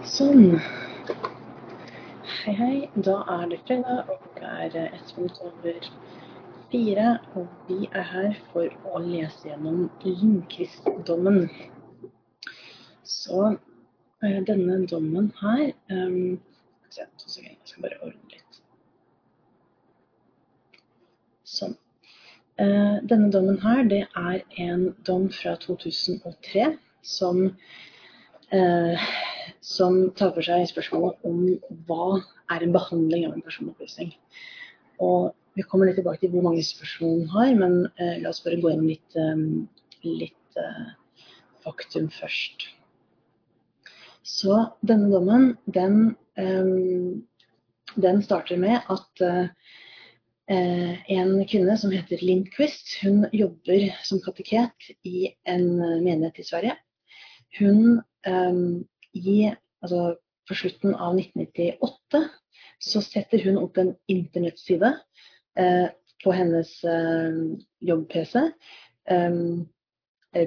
Sånn. Hei, hei. Da er det fredag, og klokka er eh, ett minutt over fire. Og vi er her for å lese gjennom Lindqvist-dommen. Så eh, denne dommen her um, se, to sekunder, Jeg skal bare ordne litt. Sånn. Eh, denne dommen her, det er en dom fra 2003 som eh, som tar for seg spørsmålet om hva er en behandling av en personopplysning. Og vi kommer litt tilbake til hvor mange spørsmål hun har, men eh, la oss bare gå gjennom litt, eh, litt eh, faktum først. Så denne dommen, den, eh, den starter med at eh, en kvinne som heter Lindqvist, hun jobber som kateket i en menighet i Sverige. Hun um, i, altså på slutten av 1998 så setter hun opp en internettside eh, på hennes eh, jobb-PC, um,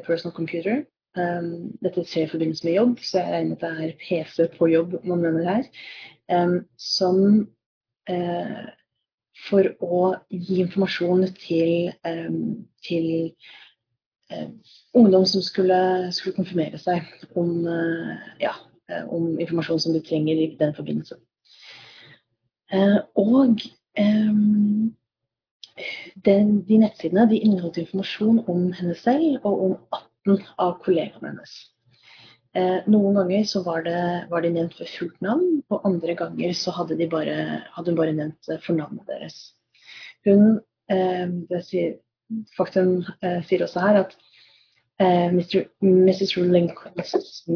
personal computer. Um, dette skjer i forbindelse med jobb, så jeg regner med at det er PC på jobb man mener her. Um, som eh, for å gi informasjon til, til Eh, ungdom som skulle, skulle, konfirmere seg om, eh, ja, eh, om, informasjon som de trenger i den forbindelse. Og den, de nettsidene de inneholdt informasjon om henne selv og om 18 av kollegaene hennes. Noen ganger så var, det, var de nevnt ved fullt navn, og andre ganger så hadde, de bare, hadde hun bare nevnt fornavnet deres. Hun, det sier, faktum sier også her at uh, Mr. Mrs. Lindqvist.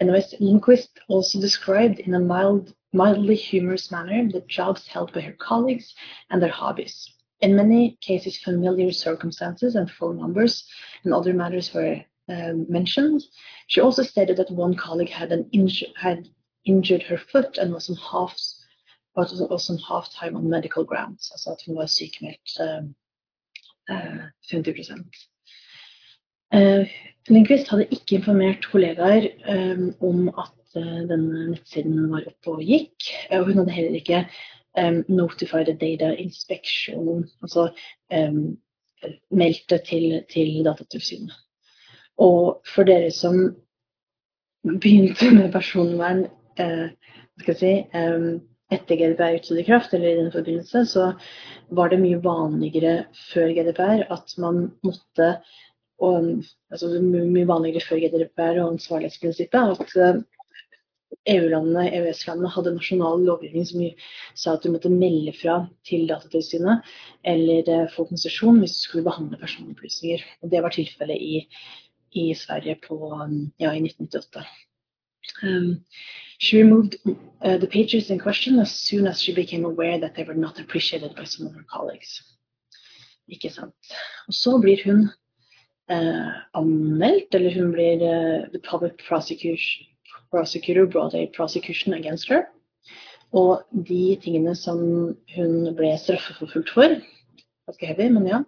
Anyways, Lindqvist also described in a mild, mildly humorous manner the jobs held by her colleagues and their hobbies. In many cases, familiar circumstances and phone numbers and other matters were uh, mentioned. She also stated that one colleague had, an inju had injured her foot and was on half was on half time on medical grounds. Altså at hun var um, 50 Eh, Lindqvist hadde ikke informert kollegaer eh, om at eh, denne nettsiden var oppe og gikk. Og hun hadde heller ikke notified data inspection, altså meldt det til, til Datatilsynet. Og for dere som begynte med personvern eh, skal si, eh, etter GDPR utstod i kraft, eller i den forbindelse, så var det mye vanligere før GDPR at man måtte og altså, mye vanligere før GDPR og ansvarlighetsprinsippet, at EU-landene, eh, EØS-landene hadde nasjonal lovgivning som sa at du måtte melde fra til Datatilsynet eller eh, få konsesjon hvis du skulle behandle personopplysninger. Og det var tilfellet i, i Sverige på, ja, i 1998. Um, she removed uh, the pages in question as soon as she became aware that they were not appreciated by some of her colleagues. Ikke sant. Og så blir hun uh, anmeldt, eller hun blir uh, The public prosecutor brought a prosecution against her. Og de tingene som hun ble straffeforfulgt for, ganske heavy, men ja,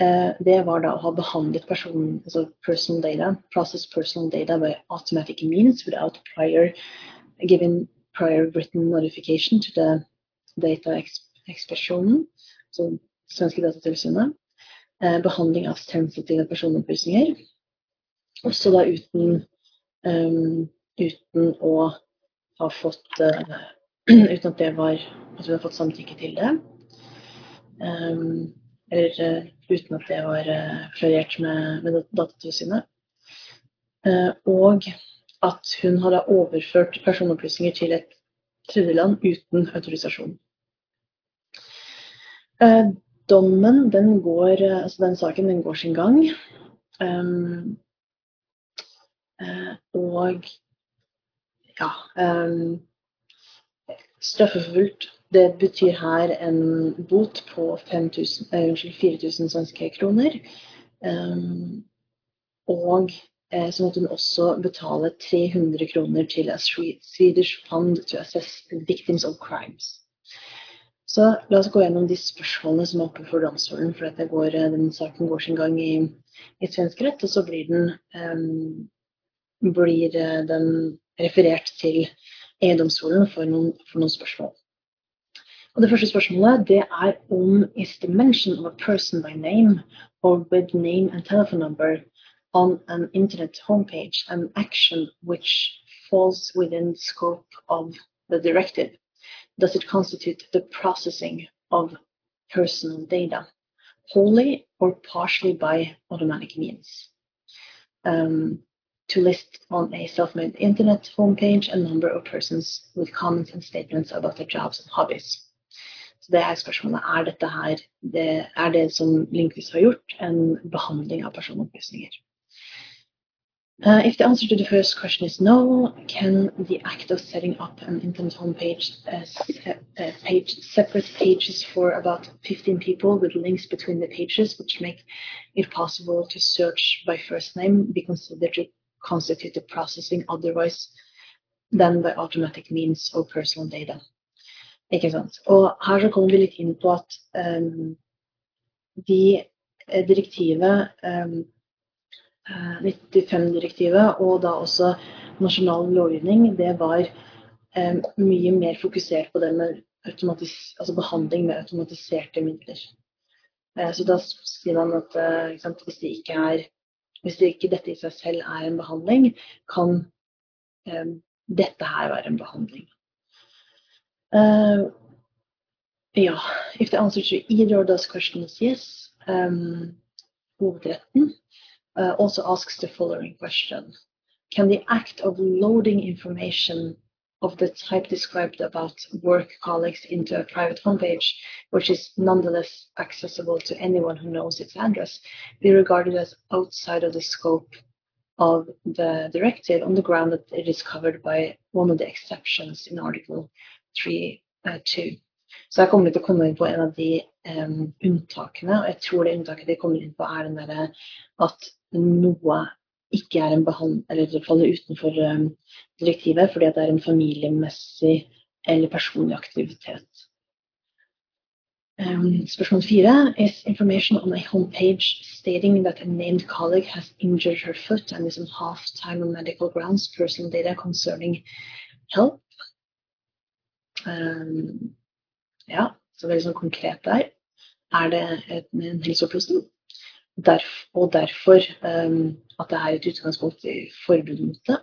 eh, det var da å ha behandlet person, altså personal data, process personal data by automatic means without prior given prior written notification to the data expression, altså svenske datatilsynet. Eh, behandling av sensitive personopplysninger. Også da uten, um, uten å ha fått uh, Uten at det var At vi har fått samtykke til det. Um, eller uh, uten at det var uh, klarert med, med Datatilsynet. Uh, og at hun hadde overført personopplysninger til et tredjeland uten autorisasjon. Uh, dommen, den går, altså den saken, den går sin gang. Um, og ja um, Straffeforfulgt, det betyr her en bot på 5000, uh, unnskyld, 4000 svenske kroner. Um, og eh, så måtte hun også betale 300 kroner til a Swedish Fund to assess victims of crimes. Så la oss gå gjennom de spørsmålene som er oppe for domstolen. For går, eh, den saken går sin gang i, i svensk rett, og så blir den, um, blir eh, den referert til EU-domstolen for, for, noen spørsmål. Og Det første spørsmålet det er om is the mention of a person by name or with name and telephone number on an internet homepage an action which falls within scope of the directive? Does it constitute the processing of personal data, wholly or partially by automatic means? Um, to list on a self-made internet homepage a number of persons with comments and statements about their jobs and hobbies. Så det er spørsmålet er dette her det, er det som Lindqvist har gjort, en behandling av personopplysninger. Uh, if the answer to the first question is no, can the act of setting up an internet homepage uh, se uh, page, separate pages for about 15 people with links between the pages, which make it possible to search by first name, be considered to constitute the processing otherwise than by automatic means of personal data? Ikke sant? Og her så kommer vi litt inn på at um, de eh, direktivet um, 95-direktivet og da også nasjonal lovgivning, det var eh, mye mer fokusert på det med altså behandling med automatiserte midler. Eh, så da sier man at eh, sant, hvis, det ikke er, hvis det ikke dette i seg selv er en behandling, kan eh, dette her være en behandling. Uh, ja, if the answer to either of those questions yes, um, hovedretten uh, also asks the following question. Can the act of loading information of the type described about work colleagues into a private homepage, which is nonetheless accessible to anyone who knows its address, be regarded as outside of the scope of the directive on the ground that it is covered by one of the exceptions in Article 3.2? Uh, Så jeg kommer til å komme inn på en av de um, unntakene, og jeg tror det unntaket de kommer inn på, er den at noe ikke er en behandling, eller faller utenfor um, direktivet fordi det er en familiemessig eller personlig aktivitet. Um, spørsmål fire is information on a homepage stating that a named colleague has injured her foot and is on half time on medical grounds personal data concerning help. Um, ja, så veldig sånn konkret der. Er det et, en helseopplysning? Derf, og derfor um, at det er et utgangspunkt i forbud mot det.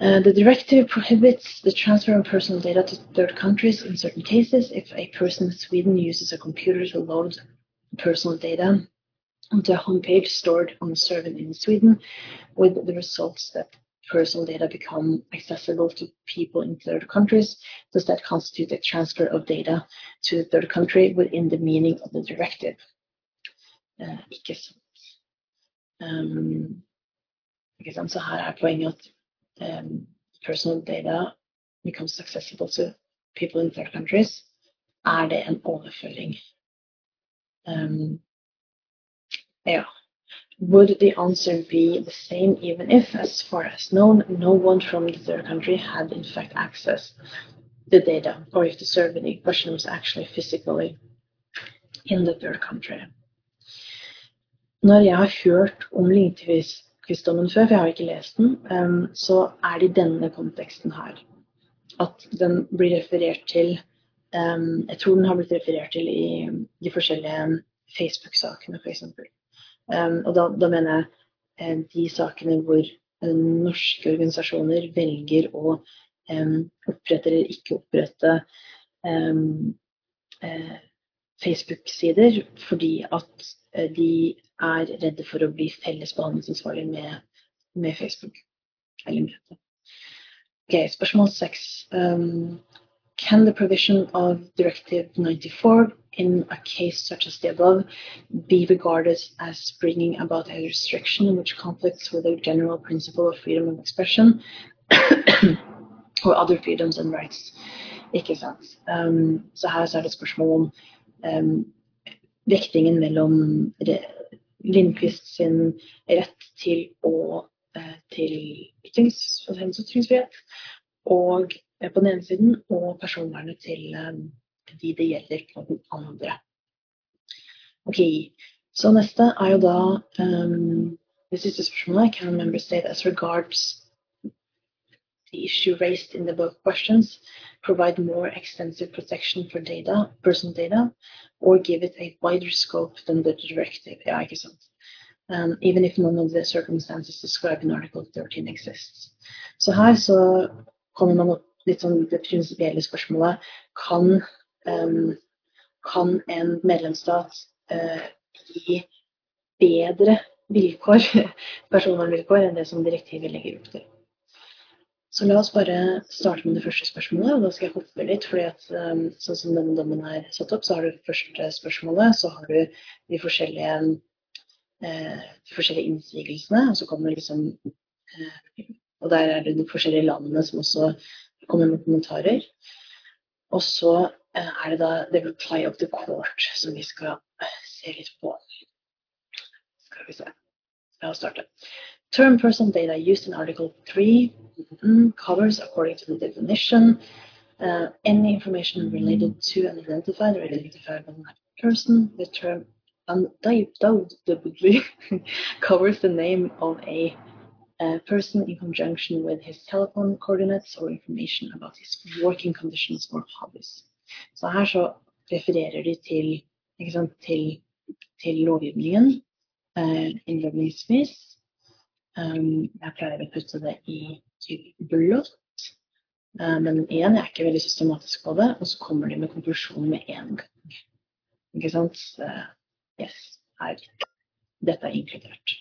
Uh, the directive prohibits the transfer of personal data to third countries in certain cases if a person in Sweden uses a computer to load personal data onto a homepage stored on a server in Sweden, with the results that personal data become accessible to people in third countries, does that constitute a transfer of data to a third country within the meaning of the directive? Eh, ikke sant. Um, ikke sant. Så her er poenget at um, personal data becomes accessible to people in third countries. Er det en overføring? Um, ja. Would the answer be the same even if, as far as known, no one from the third country had in fact access the data, or if the survey question was actually physically in the third country? Når jeg har hørt om Lindqvist-dommen før, for jeg har ikke lest den, um, så er det i denne konteksten her at den blir referert til um, Jeg tror den har blitt referert til i de forskjellige Facebook-sakene, f.eks. Um, og da, da, mener jeg eh, de sakene hvor eh, norske organisasjoner velger å opprette eller ikke opprette eh, Facebook-sider fordi at de er redde for å bli felles behandlingsansvarlig med, med Facebook. Eller med Ok, Spørsmål seks. Um, can the provision of Directive 94 in a case such as the above be regarded as bringing about a restriction which conflicts with the general principle of freedom of expression or other freedoms and rights? Ikke sant. Um, så her så er det spørsmål om um, vektingen mellom Lindqvist sin rett til å eh, til ytringsfrihet og eh, på den ene siden, og personvernet til eh, de det gjelder på den andre. Ok, Så neste er jo da um, det siste spørsmålet. Can a member state as regards the issue raised in the above questions provide more extensive protection for data, personal data, or give it a wider scope than the directive. Ja, ikke sant? Um, even if none of the circumstances described in Article 13 exists. Så her så kommer man opp litt sånn det prinsipielle spørsmålet kan, um, kan en medlemsstat uh, gi bedre vilkår, personvernvilkår enn det som direktivet legger opp til? Så la oss bare starte med det første spørsmålet, og da skal jeg hoppe litt. fordi at um, sånn som denne dommen er satt opp, så har du første spørsmålet, så har du de forskjellige, eh, de forskjellige innsigelsene, og så kommer liksom eh, Og der er det de forskjellige landene som også kommer med kommentarer. Og så eh, er det da the reply of the court som vi skal se litt på. Skal vi se. La oss starte. Term person data used in Article 3 mm, covers, according to the definition, uh, any information related to an identified or identifiable person. The term undoubtedly covers the name of a, a person in conjunction with his telephone coordinates or information about his working conditions or hobbies. Så her så refererer de til, sant, til, til lovgivningen eh, innledningsvis. Um, jeg pleier å putte det i blått. Uh, men igjen, jeg er ikke veldig systematisk på det. Og så kommer de med konklusjonen med en gang. Ikke sant? Yes, her. Dette er inkludert.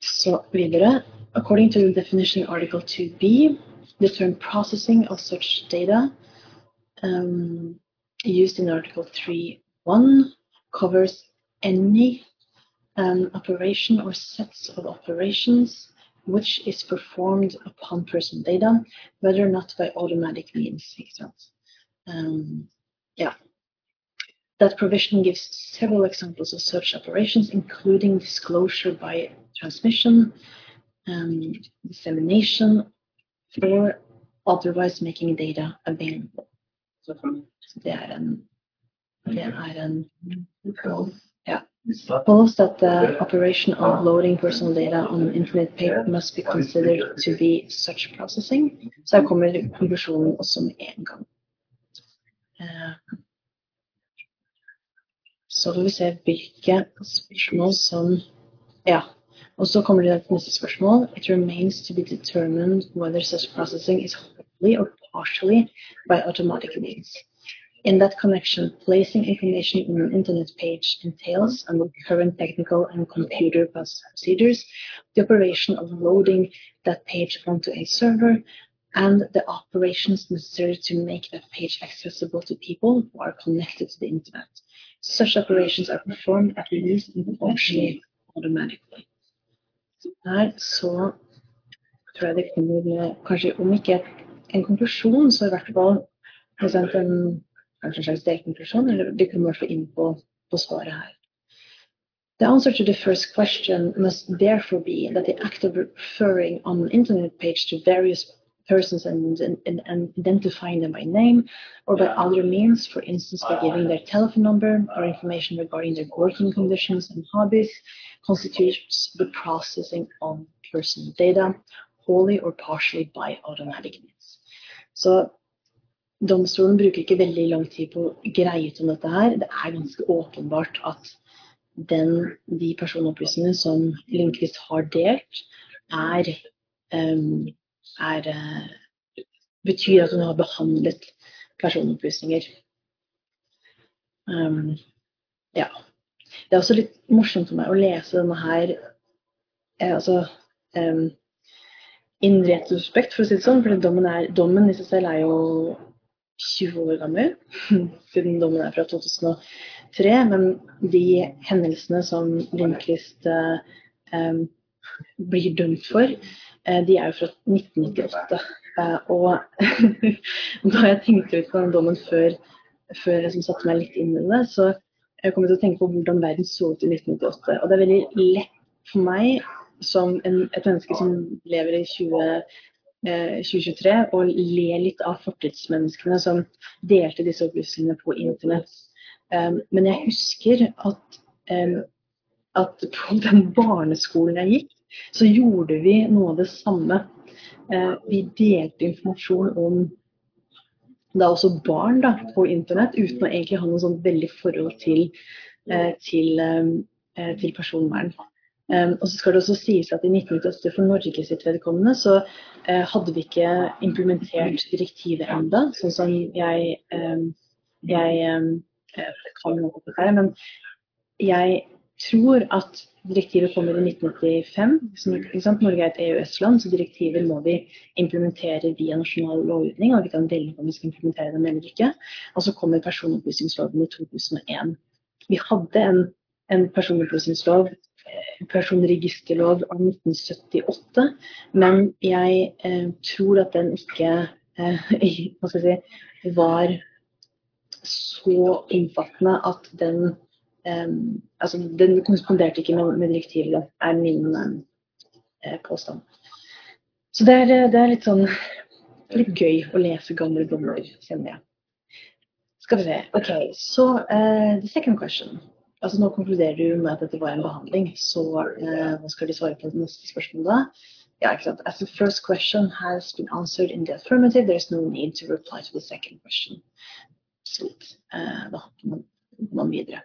Så videre. According to the definition Article 2b, the term processing of such data um, used in Article 3.1 covers any an operation or sets of operations which is performed upon person data, whether or not by automatic means. Um, yeah. That provision gives several examples of such operations, including disclosure by transmission, um, dissemination, or otherwise making data available. Så det er en, det er en Suppose that the operation of loading personal data on an internet page must be considered to be such processing. Så her kommer konklusjonen også med en gang. Så får vi se hvilke spørsmål som Ja. Og så kommer det neste spørsmål. It remains to be determined whether such processing is wholly or partially by automatic means. In that connection, placing information in an internet page entails, under current technical and computer procedures, the operation of loading that page onto a server and the operations necessary to make that page accessible to people who are connected to the internet. Such operations are performed at least partially automatically. Her så tror jeg det kommer eh, kanskje om ikke en konklusjon, så i hvert fall en en eller fall inn på, på svaret her. The answer to the first question must therefore be that the act of referring on an internet page to various persons and, and, and, identifying them by name or by other means, for instance, by giving their telephone number or information regarding their working conditions and hobbies, constitutes the processing of personal data wholly or partially by automatic means. So Domstolen bruker ikke veldig lang tid på å greie ut om dette her. Det er ganske åpenbart at den, de personopplysningene som Lindqvist har delt, er, um, er uh, betyr at hun har behandlet personopplysninger. Um, ja. Det er også litt morsomt for meg å lese denne her eh, altså, um, in retrospekt, for å si det sånn. For dommen, dommen i seg selv er jo 20 år gammel, siden dommen er fra 2003. Men de hendelsene som Lindqvist eh, blir dømt for, eh, de er jo fra 1998. Eh, og da jeg tenkte ut på den dommen før, før jeg liksom satte meg litt inn i det, så jeg kom til å tenke på hvordan verden så ut i 1998. Og det er veldig lett for meg som en, et menneske som lever i 20 2023 eh, og le litt av fortidsmenneskene som delte disse opplysningene på internett. Um, men jeg husker at, um, at på den barneskolen jeg gikk, så gjorde vi noe av det samme. Eh, vi delte informasjon om da også barn da, på internett, uten å egentlig ha noe sånn veldig forhold til, eh, til, eh, til personvern. Um, og så skal det også sies at I 1998 for Norge sitt vedkommende så uh, hadde vi ikke implementert direktivet enda, sånn som jeg, um, jeg um, kan noe på det, men jeg tror at direktivet kommer i 1995. Som, Norge er et EØS-land, så direktivet må vi implementere via nasjonal lovgivning. Og vi kan velge om vi skal implementere dem eller ikke. Og så kommer personopplysningsloven i 2001. Vi hadde en, en personopplysningslov eh, personregisterlov av 1978, men jeg eh, tror at den ikke eh, si, var så omfattende at den eh, altså, den korresponderte ikke med, med direktivet, er min um, påstand. Så det er, det er, litt sånn litt gøy å lese gamle dommer, kjenner jeg. Skal vi se. OK, så uh, the second question. Altså Nå konkluderer du med at dette var en behandling, så eh, hva skal de svare på neste spørsmål da? Ja, ikke sant. As the first question has been answered in the affirmative, there is no need to reply to the second question. Sweet. Eh, da hopper man, man videre.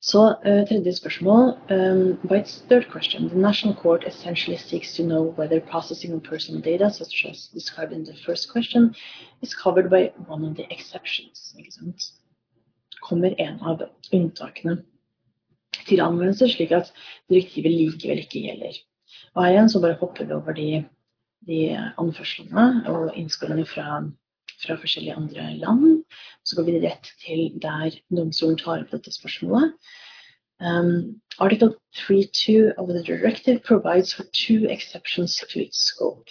Så uh, tredje spørsmål. Um, by its third question, the national court essentially seeks to know whether processing of personal data, such as described in the first question, is covered by one of the exceptions. Ikke sant? Kommer en av unntakene til anvendelse, slik at direktivet likevel ikke gjelder. Og her igjen så bare hopper vi over de, de anførslene og innskålene fra fra forskjellige andre land. Så går vi rett til der domstolen tar opp dette spørsmålet. Um, Article 3.2 of the directive provides for two exceptions to its scope.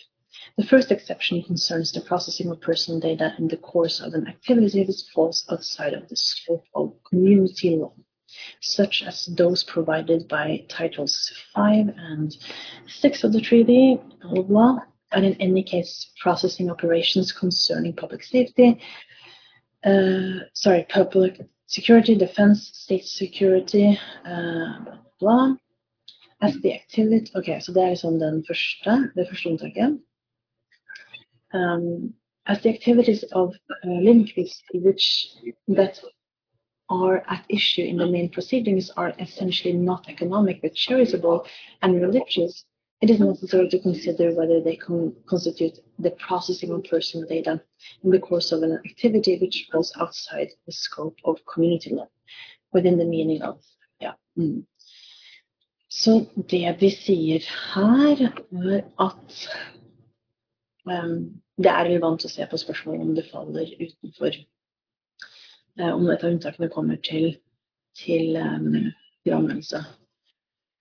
The first exception concerns the processing of personal data in the course of an activity that falls outside of the scope of community law, such as those provided by Titles 5 and 6 of the treaty, blah, blah, and in any case, processing operations concerning public safety, uh, sorry, public security, defense, state security, uh, blah, blah. As the activity Ok, så det er liksom den første, det første unntaket. Um, as the activities of uh, which that are at issue in the main proceedings are essentially not economic but charitable and religious, it is necessary to consider whether they con constitute the processing of personal data in the course of an activity which falls outside the scope of community law, within the meaning of ja. Mm. Så det de sier her, er at det er relevant å se på spørsmålet om det faller utenfor uh, Om et av unntakene kommer til, til, anvendelse.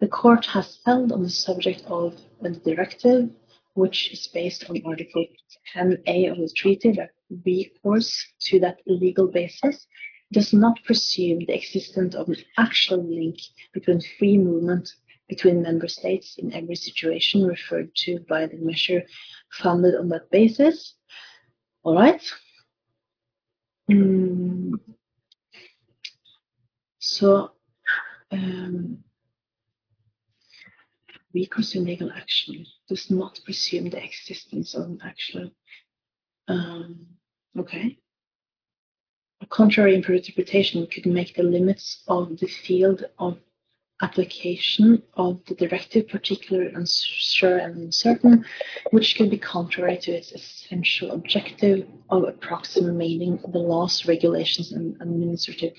The court has held on the subject of the directive, which is based on Article 10A of the treaty, that recourse to that legal basis does not presume the existence of an actual link between free movement between member states in every situation referred to by the measure founded on that basis. All right. Mm. So, um, recourse legal action does not presume the existence of an actual. Um, okay. A contrary interpretation could make the limits of the field of application of the directive particularly unsure and uncertain, which could be contrary to its essential objective of approximating the laws, regulations, and administrative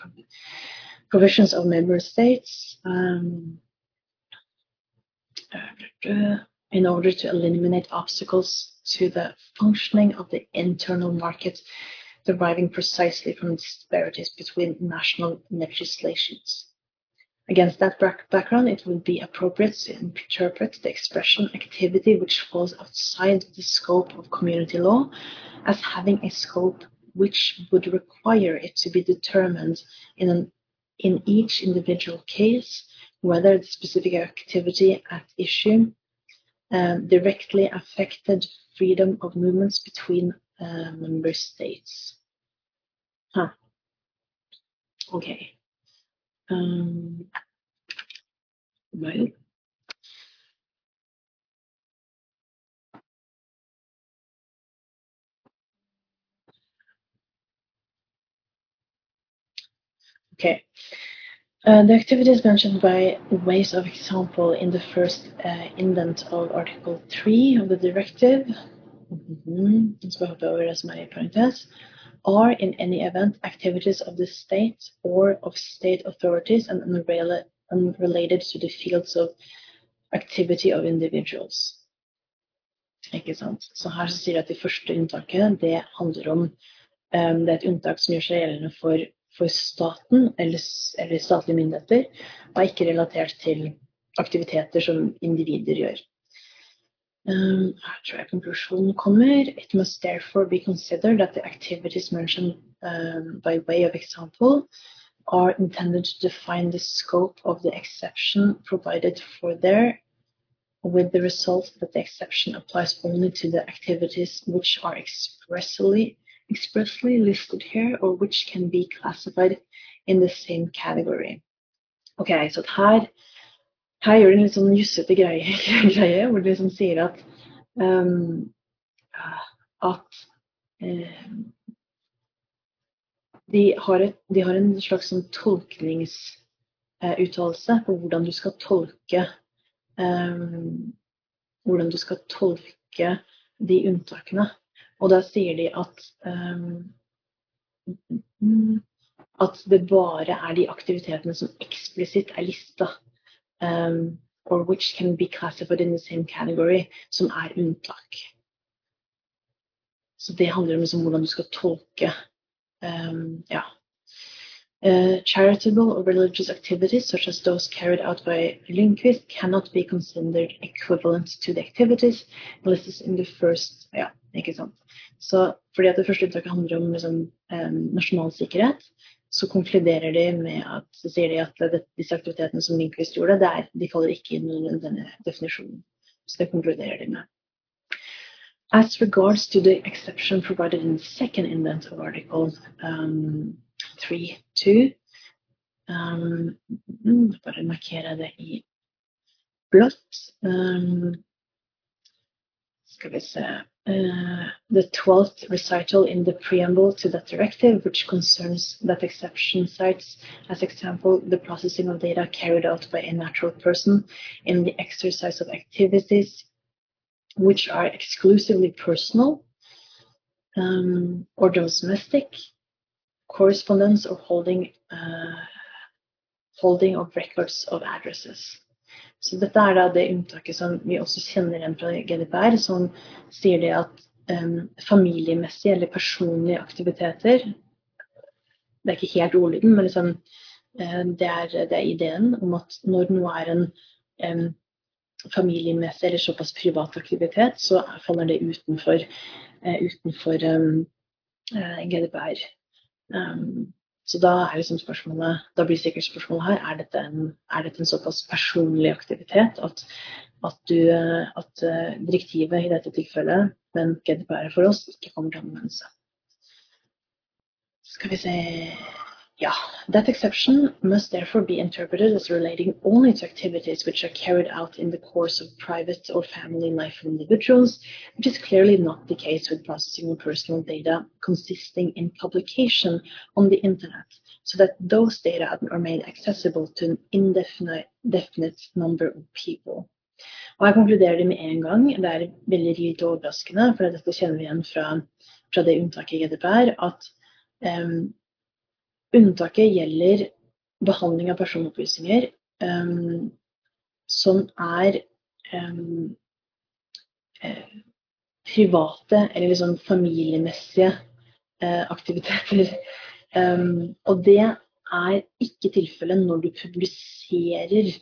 provisions of member states. Um, in order to eliminate obstacles to the functioning of the internal market deriving precisely from disparities between national legislations. Against that background, it would be appropriate to interpret the expression activity which falls outside the scope of community law as having a scope which would require it to be determined in, an, in each individual case whether the specific activity at issue um, directly affected freedom of movements between uh, member states. Huh. Okay. Um, right. Okay. Uh, the activities mentioned by ways of example in the first uh, indent of Article 3 of the directive, mm -hmm. Are in any event activities of the state or of state authorities and unrelated to the fields of activity of individuals. Ikke sant? Så her så sier de at det første unntaket det handler om um, Det er et unntak som gjør seg gjeldende for, for staten eller, eller, statlige myndigheter, og er ikke relatert til aktiviteter som individer gjør. Um, her tror jeg konklusjonen kommer. It must therefore be considered that the activities mentioned um, by way of example are intended to define the scope of the exception provided for there with the result that the exception applies only to the activities which are expressly expressly listed here or which can be classified in the same category. Ok, så her, her gjør de en litt sånn jussete greie, greie, hvor de liksom sier at um, at uh, de, har et, de, har en slags sånn tolkningsuttalelse uh, på hvordan du skal tolke um, hvordan du skal tolke de unntakene. Og da sier de at um, at det bare er de aktivitetene som eksplisitt er lista, um, or which can be classified in the same category, som er unntak. Så det handler om liksom hvordan du skal tolke um, ja, Uh, charitable or religious activities, such as those carried out by Lindquist, cannot be considered equivalent to the activities listed in the first Ja, ikke sant. Så fordi at det første unntaket handler om liksom, um, nasjonal sikkerhet, så konkluderer de med at så sier de at disse aktivitetene som Lindqvist gjorde, er, de faller ikke inn under denne definisjonen. Så det konkluderer de med. As regards to the exception provided in the second indent of article um, 3.2. Um, bare markere det i blått. Um, skal uh, The 12th recital in the preamble to that directive, which concerns that exception cites as example the processing of data carried out by a natural person in the exercise of activities which are exclusively personal um, or domestic correspondence or holding, uh, holding of records of addresses. Så dette er da det unntaket som vi også kjenner igjen fra GDPR, som sier det at um, familiemessige eller personlige aktiviteter Det er ikke helt ordlyden, men liksom, uh, det, er, det, er, ideen om at når noe er en um, familiemessig eller såpass privat aktivitet, så faller det utenfor, uh, utenfor um, uh, GDPR. Um, så da er liksom spørsmålet, da blir sikkert spørsmålet her er dette en, er dette en såpass personlig aktivitet at, at, du, at uh, direktivet i dette tilfellet, men GDPR for oss, ikke kommer til anvendelse. Skal vi se Yeah, that exception must therefore be interpreted as relating only to activities which are carried out in the course of private or family life of individuals, which is clearly not the case with processing of personal data consisting in publication on the internet, so that those data are made accessible to an indefinite definite number of people. Og Her konkluderer de med en gang. Det er veldig lite overraskende, for dette kjenner vi igjen fra, fra det unntaket i GDPR, at um, Unntaket gjelder behandling av personopplysninger um, som er um, private eller liksom familiemessige uh, aktiviteter. Um, og det er ikke tilfellet når du publiserer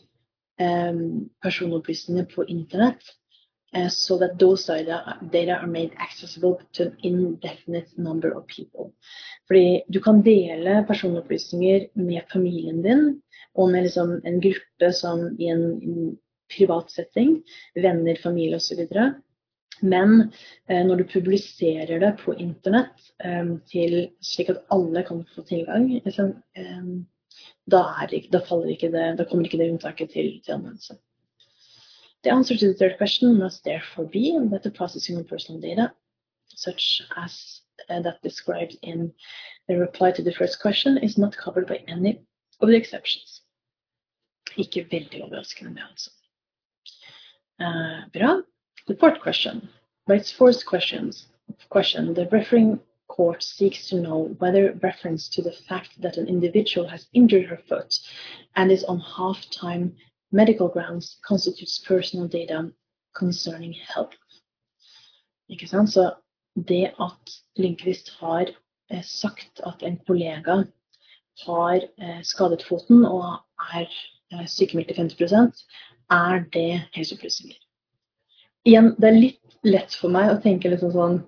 personopplysninger på internett. Uh, so that those data, data are made accessible to an indefinite number of people. Fordi du kan dele personopplysninger med familien din og med liksom en gruppe som i en privat setting, venner, familie osv. Men eh, når du publiserer det på internett eh, til, slik at alle kan få tilgang, liksom, eh, da, det, da, det, da, kommer ikke det unntaket til, til anvendelse. The answer to the third question must therefore be that the processing of personal data, such as uh, that described in the reply to the first question is not covered by any of the exceptions. Ikke veldig overraskende, det altså. Uh, bra. The fourth question. By its fourth questions, question, the referring court seeks to know whether reference to the fact that an individual has injured her foot and is on half-time medical grounds constitutes personal data concerning health. Ikke sant? Så det at Lindqvist har eh, sagt at en kollega har eh, skadet foten og er eh, sykemeldt til 50 er det helseopplysninger. Igjen, det er litt lett for meg å tenke liksom sånn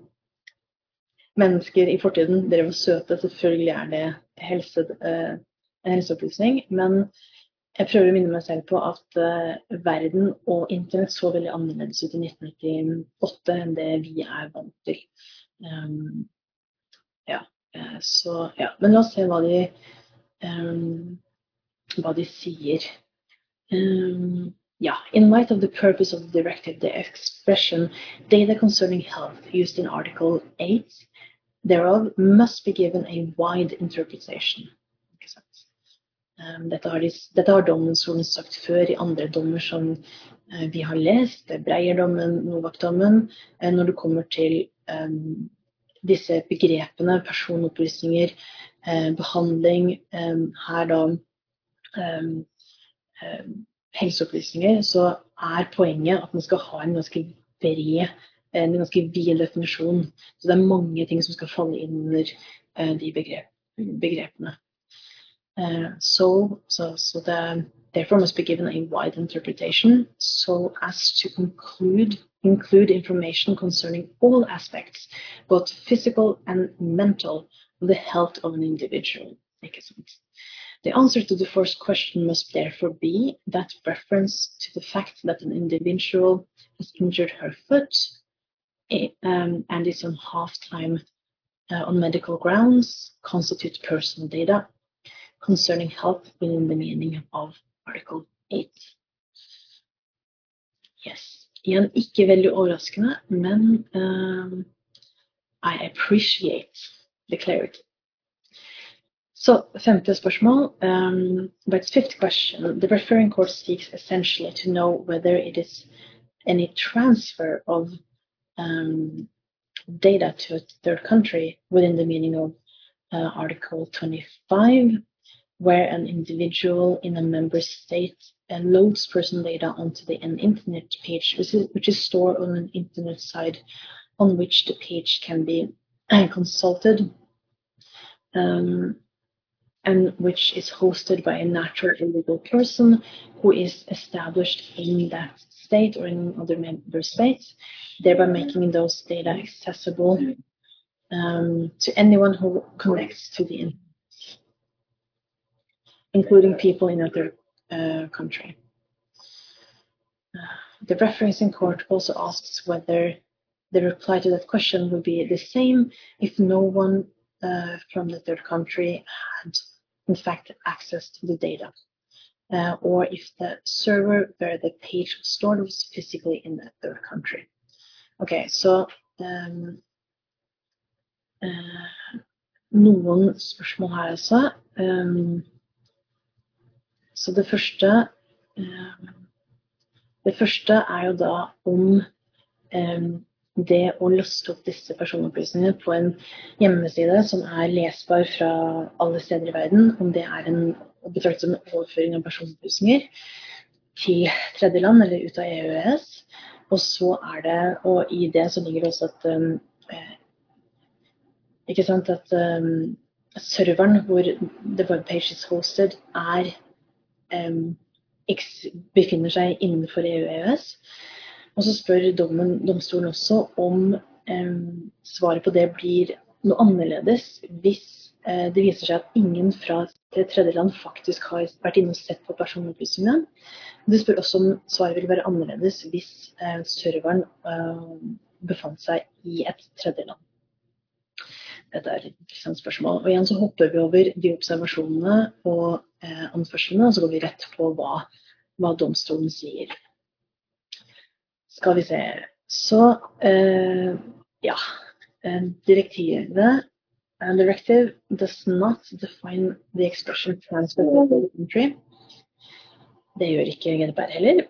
Mennesker i fortiden, dere var søte, selvfølgelig er det helse, eh, helseopplysning. Men jeg prøver å minne meg selv på at uh, verden og internett så veldig annerledes ut i 1998 enn det vi er vant til. Um, ja, så ja. Men la oss se hva de, um, hva de sier. Um, yeah, in light of the purpose of the directive, the expression data concerning health used in Article 8 thereof must be given a wide interpretation. Um, dette, har de, dette har domstolen sagt før i andre dommer som uh, vi har lest, Breierdommen, Novak-dommen, uh, når det kommer til um, disse begrepene, personopplysninger, uh, behandling, um, her da helseopplysninger, så er poenget at man skal ha en ganske bred, en ganske vid definisjon. Så det er mange ting som skal falle inn under de begrep, begrepene. Uh, so, so, so the, therefore must be given a wide interpretation so as to include, include information concerning all aspects, both physical and mental, of the health of an individual. The answer to the first question must therefore be that reference to the fact that an individual has injured her foot eh, um, and is on half-time uh, on medical grounds constitute personal data concerning health within the meaning of Article 8. Yes. Igjen ikke veldig overraskende, men um, I appreciate the clarity. Så femte spørsmål. Um, but fifth question. The referring court seeks essentially to know whether it is any transfer of um, data to a third country within the meaning of uh, Article 25, where an individual in a member state uh, loads personal data onto the, an internet page, which is, which is stored on an internet site on which the page can be uh, consulted. Um, and which is hosted by a natural legal person who is established in that state or in other member states, thereby making those data accessible um, to anyone who connects to the internet, including people in other uh, country. The referencing court also asks whether the reply to that question would be the same if no one uh, from the third country had in fact access to the data. Uh, or if the server where the page was stored was physically in the third country. Okay, så um, uh, noen spørsmål her altså. Um, så det første um, Det første er jo da om um, det å laste opp disse personopplysningene på en hjemmeside som er lesbar fra alle steder i verden, om det er en, å som overføring av personopplysninger til tredjeland eller ut av EØS. Og så er det, og i det så ligger det også at eh, ikke sant, at serveren hvor the webpage is hosted, er befinner seg innenfor EU-EØS. Og så spør dommen, domstolen også om svaret på det blir noe annerledes hvis eh, det viser seg at ingen fra tredjeland tredje faktisk har vært inne og sett på personopplysningene. Det spør også om svaret vil være annerledes hvis eh, serveren eh, befant seg i et tredje land. Dette er et interessant spørsmål. Og igjen så hopper vi over de observasjonene og eh, anførslene, og så går vi rett på hva, hva domstolen sier. Skal vi se Så eh, ja. Um, direktivet and directive does not define the expression transfer country. Det gjør ikke GDPR heller.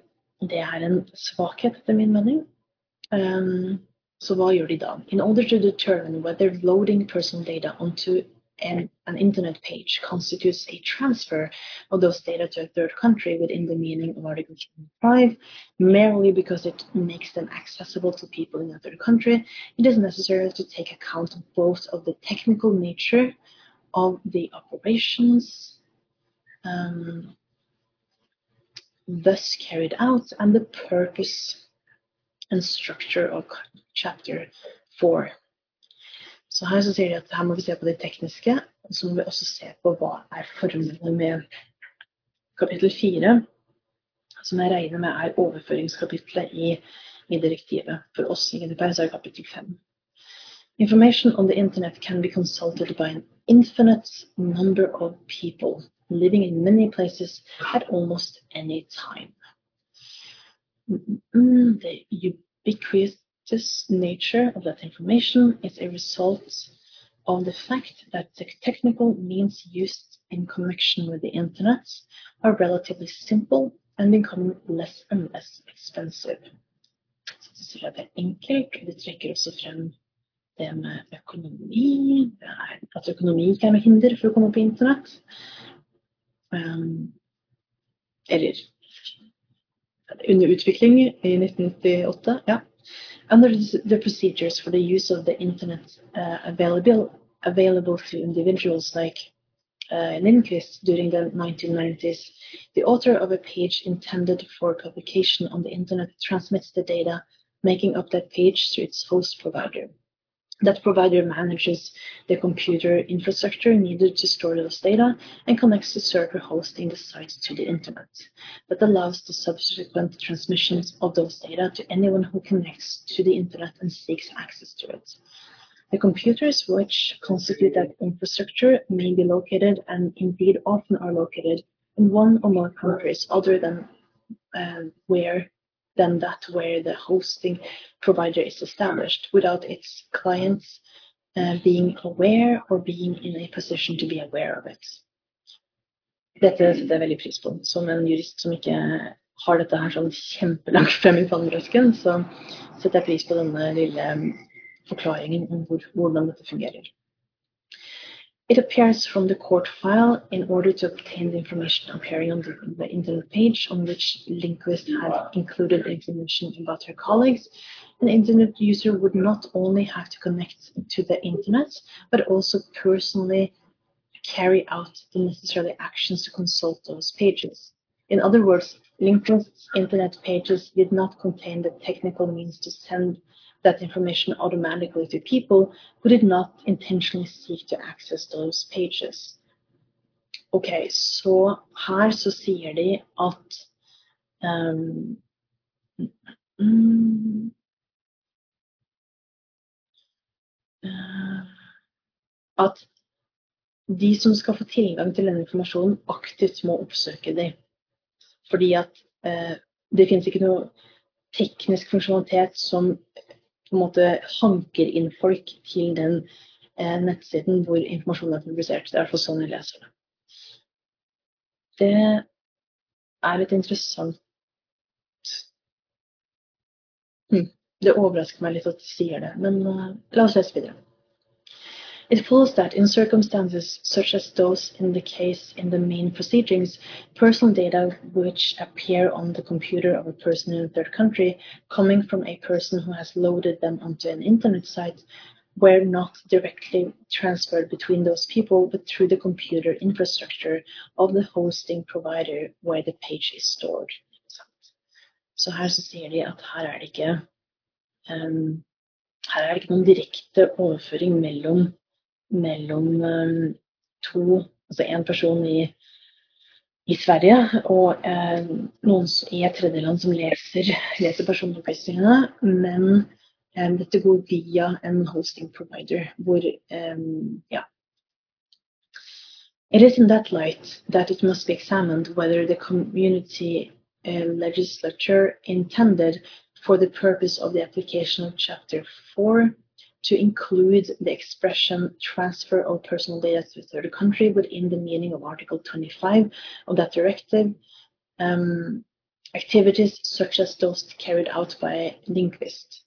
Det er en svakhet, etter min mening. Um, da? In order to determine whether loading personal data onto an, an internet page constitutes a transfer of those data to a third country within the meaning of Article 5, merely because it makes them accessible to people in a third country, it is necessary to take account both of the technical nature of the operations um, thus carried out and the purpose and structure of chapter 4. Så her så sier de at her må vi se på det tekniske, og så må vi også se på hva er formålet med kapittel 4, som jeg regner med er overføringskapitlet i, i direktivet. For oss i GDPR så er det kapittel 5. Information on the internet can be consulted by an infinite number of people living in many places at almost any time. The ubiquitous nature of that information is a result of the fact that the technical means used in connection with the internet are relatively simple and becoming less and less expensive. Så det sier at det er enkelt, det trekker også frem det med økonomi. Er at økonomi ikke er noe hinder for å komme på internett. Um, eller under utvikling i 1998, ja. Under the procedures for the use of the internet uh, available, available to individuals like uh, Lindqvist during the 1990s, the author of a page intended for publication on the internet transmits the data making up that page to its host provider. That provider manages the computer infrastructure needed to store those data and connects the server hosting the site to the internet. That allows the subsequent transmissions of those data to anyone who connects to the internet and seeks access to it. The computers which constitute that infrastructure may be located and indeed often are located in one or more countries other than uh, where than that where the hosting provider is established without its clients uh, being aware or being in a position to be aware of it. Dette setter jeg veldig pris på. Som en jurist som ikke har dette her sånn kjempelangt frem i pannebrasken, så setter jeg pris på denne lille forklaringen om hvor, hvordan dette fungerer. It appears from the court file in order to obtain the information appearing on the, the internet page on which Lindqvist had included information about her colleagues. An internet user would not only have to connect to the internet, but also personally carry out the necessary actions to consult those pages. In other words, Lindqvist's internet pages did not contain the technical means to send that information automatically to people who did not intentionally seek to access those pages. Ok, så her så sier de at um, uh, At de som skal få tilgang til denne informasjonen, aktivt må oppsøke dem. Fordi at uh, det finnes ikke noe teknisk funksjonalitet som på en måte hanker inn folk til den eh, nettsiden hvor informasjonen er publisert. Det er iallfall sånn jeg leser det. Det er et interessant hm. Det overrasker meg litt at de sier det, men uh, la oss lese videre. It follows that in circumstances such as those in the case in the main proceedings, personal data which appear on the computer of a person in a third country, coming from a person who has loaded them onto an internet site, were not directly transferred between those people, but through the computer infrastructure of the hosting provider where the page is stored. Så her så sier de at her er det ikke um, her er det ikke noen direkte overføring mellom mellom eh, to Altså en person i, i Sverige og eh, noen i et tredjeland som leser, leser personopplysningene. Men eh, dette går via en hosting provider hvor eh, ja. It is in that light that it must be examined whether the community uh, legislature intended for the purpose of the application of Chapter 4 to include the expression transfer of personal data to a third country within the meaning of Article 25 of that directive. Um, activities such as those carried out by Lindqvist.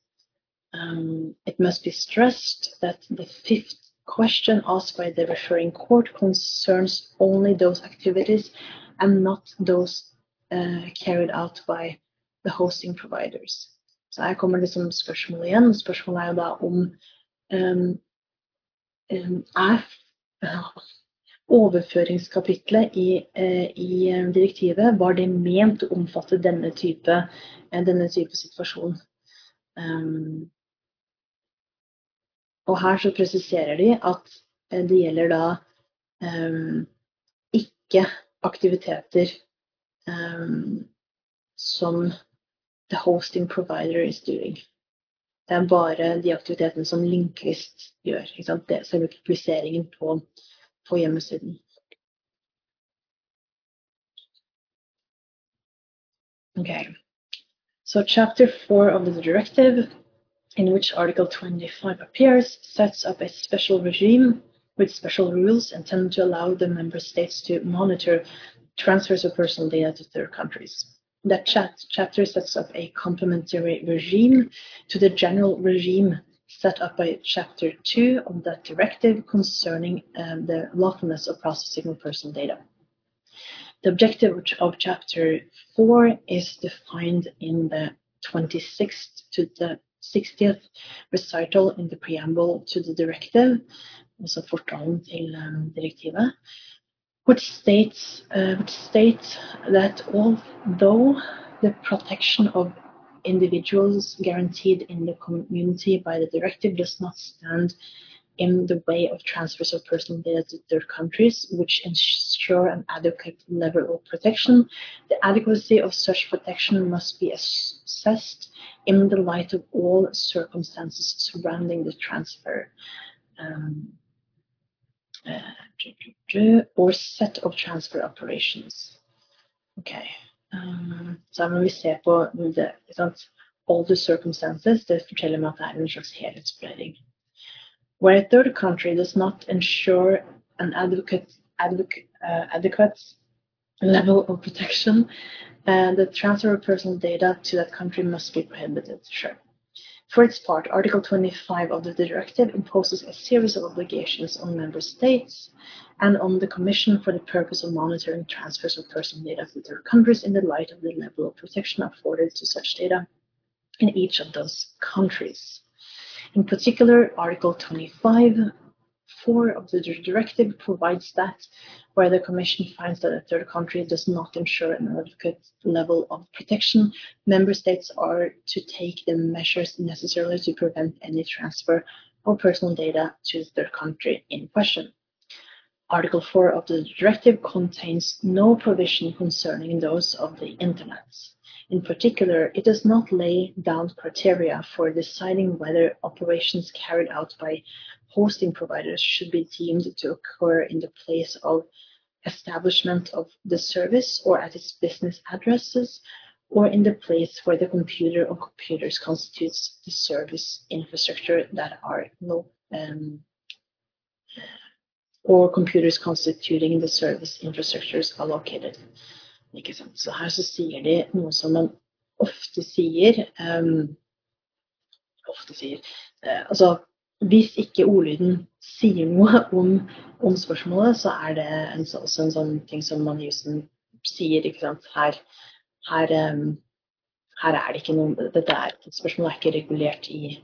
Um, it must be stressed that the fifth question asked by the referring court concerns only those activities and not those uh, carried out by the hosting providers. Så her kommer liksom spørsmålet igjen. Spørsmålet er jo da om um, um, er overføringskapitlet i, uh, i, direktivet var det ment å omfatte denne type, uh, denne type situasjon. Um, og her så presiserer de at det gjelder da ikke aktiviteter som the hosting provider is doing. Det er bare de aktivitetene som Lindqvist gjør. Ikke sant? Det er selve publiseringen på, på hjemmesiden. Okay. So chapter 4 of the directive, in which Article 25 appears, sets up a special regime with special rules intended to allow the member states to monitor transfers of personal data to third countries. That chapter sets up a complementary regime to the general regime set up by Chapter 2 of that directive concerning um, the lawfulness of processing of personal data. The objective of Chapter 4 is defined in the 26th to the 60th recital in the preamble to the directive, also fortalen um, direktivet, which states, uh, which that although the protection of individuals guaranteed in the community by the directive does not stand in the way of transfers of personal data to third countries, which ensure an adequate level of protection. The adequacy of such protection must be assessed in the light of all circumstances surrounding the transfer. Um, or set of transfer operations. Ok, um, så her må vi se på det, all the circumstances. Det forteller meg at det er en slags. Where a third country does not ensure an adequate, adequate, uh, adequate level of protection, uh, the transfer of personal data to that country must be prohibited. Sure. For its part, Article 25 of the directive imposes a series of obligations on member states and on the Commission for the purpose of monitoring transfers of personal data to third countries in the light of the level of protection afforded to such data in each of those countries. In particular, Article 25 4 of the directive provides that where the Commission finds that a third country does not ensure an adequate level of protection, member states are to take the measures necessary to prevent any transfer of personal data to the third country in question. Article 4 of the directive contains no provision concerning those of the Internet. In particular, it does not lay down criteria for deciding whether operations carried out by hosting providers should be deemed to occur in the place of establishment of the service or at its business addresses or in the place where the computer or computers constitutes the service infrastructure that are no um, or computers constituting the service infrastructures are located. Ikke sant? Så her så sier de noe som man ofte sier um, Ofte sier uh, Altså hvis ikke ordlyden sier noe om, om, spørsmålet, så er det en, også en sånn ting som man Jussen sier. ikke sant, her, her, um, her, er det ikke noe dette er, Spørsmålet er ikke regulert i,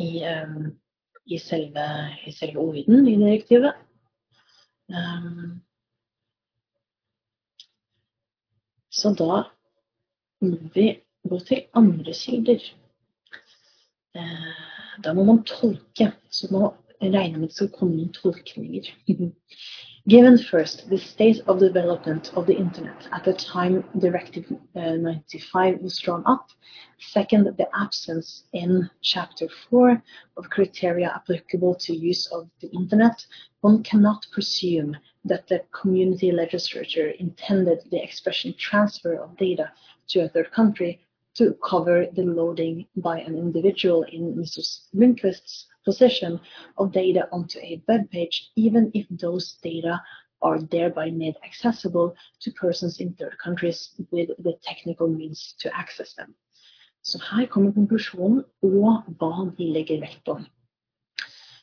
i, um, i, selve, i selve, ordlyden i direktivet. Um, så da må vi gå til andre kilder. Uh, Da må man tolke. Så regner med det skal komme noen tolkninger. Given first the state of development of the Internet at the time Directive uh, 95 was drawn up, second, the absence in Chapter 4 of criteria applicable to use of the Internet, one cannot presume that the community legislature intended the expression transfer of data to a third country to cover the loading by an individual in Mr. Lindqvist's possession of data onto a web page, even if those data are thereby made accessible to persons in third countries with the technical means to access them. Så her kommer konklusjonen og hva de legger vekt på.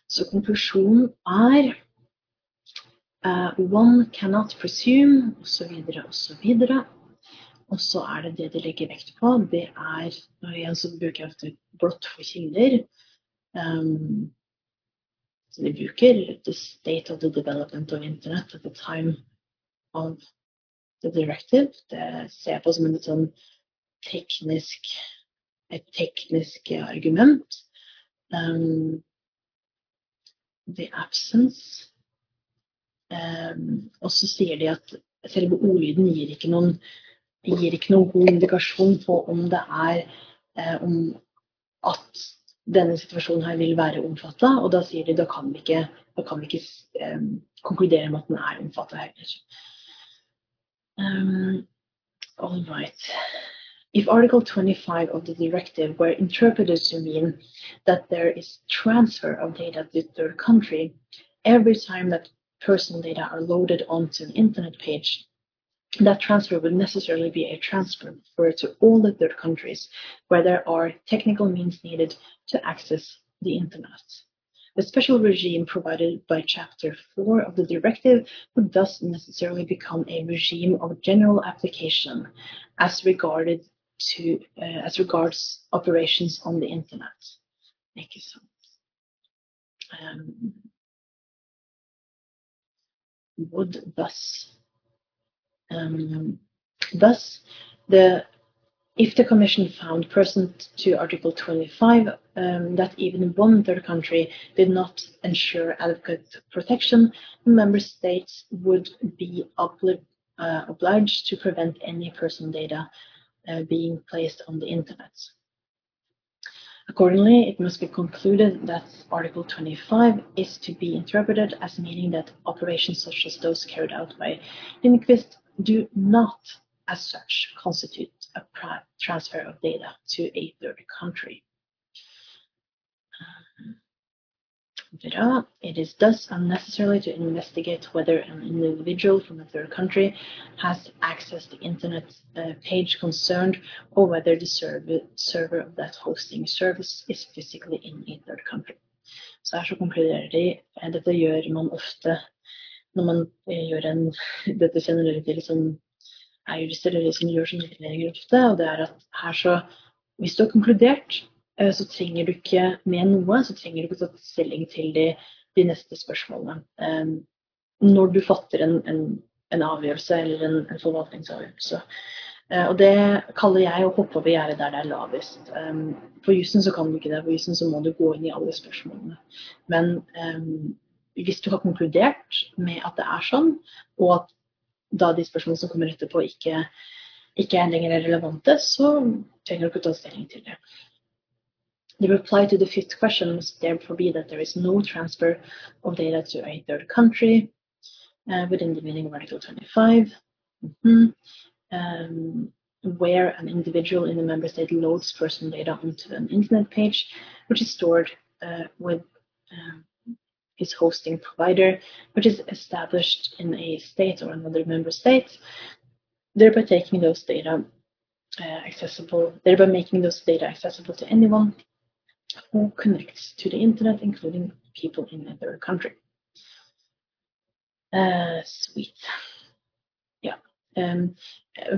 Så konklusjonen er uh, One cannot presume, osv., osv. Og så er det det de legger vekt på. Det er og Igjen så bruker jeg ofte blått for kilder. Um, så de bruker the state of the development of Internet at the time of the directive. Det ser jeg på som en sånn teknisk, et teknisk argument. Um, the absence. Um, og så sier de at selve ordlyden gir ikke noen, gir ikke noen god indikasjon på om det er eh, om at denne situasjonen her vil være omfatta, og da sier de da kan vi ikke, kan vi ikke um, konkludere med at den er omfatta heller. Um, all right. If Article 25 of the directive were interpreted to mean that there is transfer of data to third country every time that personal data are loaded onto an internet page, that transfer would necessarily be a transfer to all the third countries where there are technical means needed to access the internet. The special regime provided by Chapter 4 of the directive would thus necessarily become a regime of general application as regarded to uh, as regards operations on the internet. Ikke sant. Um, would thus um, thus the if the Commission found pursuant to Article 25 um, that even one third country did not ensure adequate protection, member states would be obli uh, obliged to prevent any personal data uh, being placed on the internet. Accordingly, it must be concluded that Article 25 is to be interpreted as meaning that operations such as those carried out by Lindqvist do not, as such, constitute a transfer of data to a third country. Um, uh, it is thus unnecessary to investigate whether an individual from a third country has accessed the internet uh, page concerned or whether the server, server of that hosting service is physically in a third country. Så her så konkluderer de dette gjør man ofte når man gjør en Dette kjenner dere til som er jurister eller som gjør sånne utlendinger ofte. Og det er at her så Hvis du har konkludert Eh, så trenger du ikke med noe, så trenger du ikke ta stilling til de, de neste spørsmålene. Um, når du fatter en, en, en avgjørelse eller en, en forvaltningsavgjørelse. Uh, og det kaller jeg å hoppe over gjerdet der det er lavest. På for jussen så kan du ikke det. For jussen så må du gå inn i alle spørsmålene. Men um, hvis du har konkludert med at det er sånn, og at da de spørsmålene som kommer etterpå ikke, ikke er lenger relevante, så trenger du ikke ta stilling til det. The reply to the fifth question must therefore be that there is no transfer of data to a third country uh, within the meaning of Article 25, mm-hmm. um, where an individual in a member state loads personal data onto an internet page, which is stored uh, with um, his hosting provider, which is established in a state or another member state, thereby taking those data uh, accessible, thereby making those data accessible to anyone who connects to the internet, including people in another country. Uh, sweet. Um,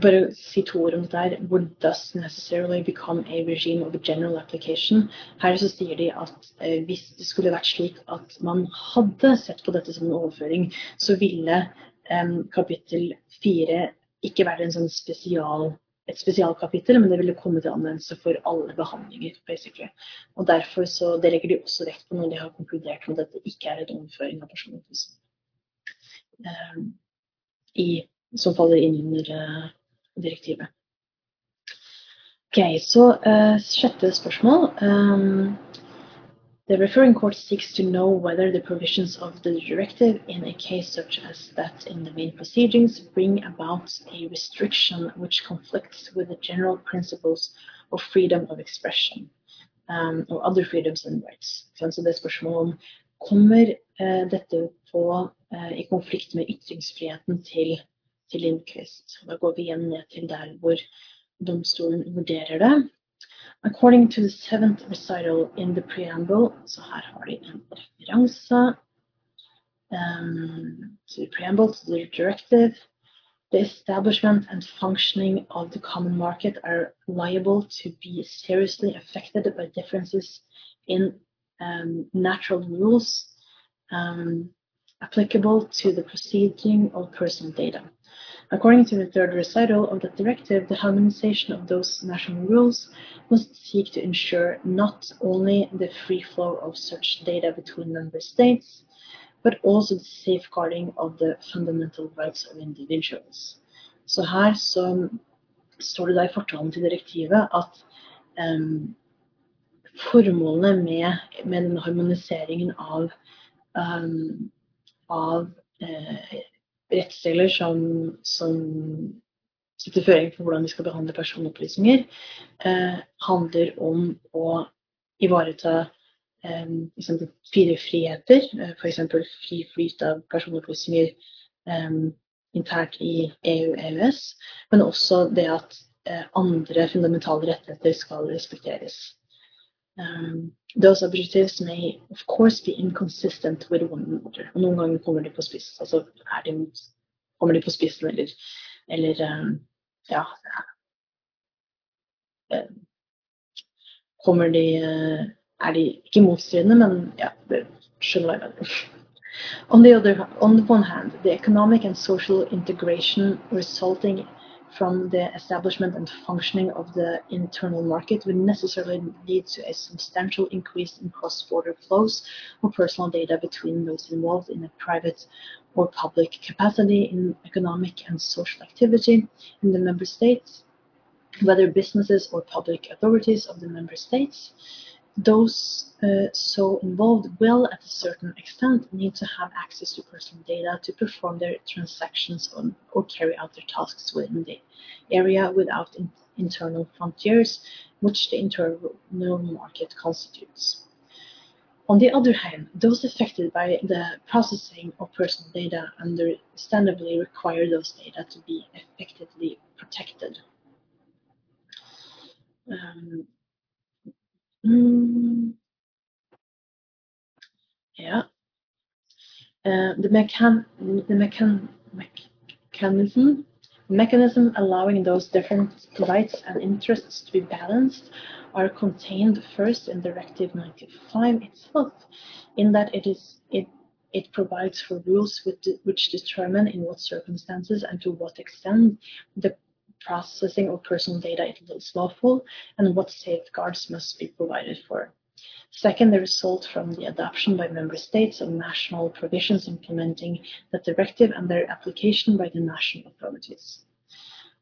bare si to ord om dette her. Would thus necessarily become a regime of general application. Her så sier de at eh, hvis det skulle vært slik at man hadde sett på dette som en overføring, så ville um, kapittel fire ikke være en sånn spesial et spesialkapittel, men det ville komme til anvendelse for alle behandlinger. basically. Og Derfor så det legger de også vekt på når de har konkludert med at dette ikke er en overføring av personopplysninger. Um, som faller inn under uh, direktivet. Ok, Så uh, sjette spørsmål. Um, The referring court seeks to know whether the provisions of the directive in a case such as that in the main proceedings bring about a restriction which conflicts with the general principles of freedom of expression. um, or other freedoms and rights. Så det er spørsmålet om kommer uh, dette på, uh, i konflikt med ytringsfriheten til, til Lindqvist. Da går vi igjen ned til der hvor domstolen vurderer det. According to the seventh recital in the preamble, så her har de en referanse. Um, to the preamble to the directive. the establishment and functioning of the common market are liable to be seriously affected by differences in um, natural rules um, applicable to the proceeding of personal data. According to the third recital of the directive, the harmonization of those national rules must seek to ensure not only the free flow of such data between member states, but also the safeguarding of the fundamental rights of individuals. Så her så står det da i fortalen til direktivet at um, formålene med, med denne harmoniseringen av, um, av uh, rettsregler som, som setter føring for hvordan vi skal behandle personopplysninger, eh, handler om å ivareta um, fire friheter, uh, f.eks. fri flyt av personopplysninger eh, internt i EU-EØS, men også det at uh, andre fundamentale rettigheter skal respekteres. Um, those objectives may of course be inconsistent with one another. Og noen ganger kommer de på spissen. Altså de, kommer de på spissen eller, eller um, ja uh, Kommer de uh, er de ikke motstridende, men ja, det skjønner jeg mener. On the other, on the one hand, the economic and social integration resulting from the establishment and functioning of the internal market would necessarily lead to a substantial increase in cross-border flows of personal data between those involved in a private or public capacity in economic and social activity in the member states, whether businesses or public authorities of the member states those uh, so involved will, at a certain extent, need to have access to personal data to perform their transactions on, or carry out their tasks within the area without in, internal frontiers, which the internal market constitutes. On the other hand, those affected by the processing of personal data understandably require those data to be effectively protected. Um, Mm. Yeah. Uh, the, mechan the mechan mechanism mechanism allowing those different rights and interests to be balanced are contained first in Directive 95 itself, in that it is it it provides for rules which determine in what circumstances and to what extent the processing of personal data is lawful and what safeguards must be provided for. Second, the result from the adoption by member states of national provisions implementing the directive and their application by the national authorities.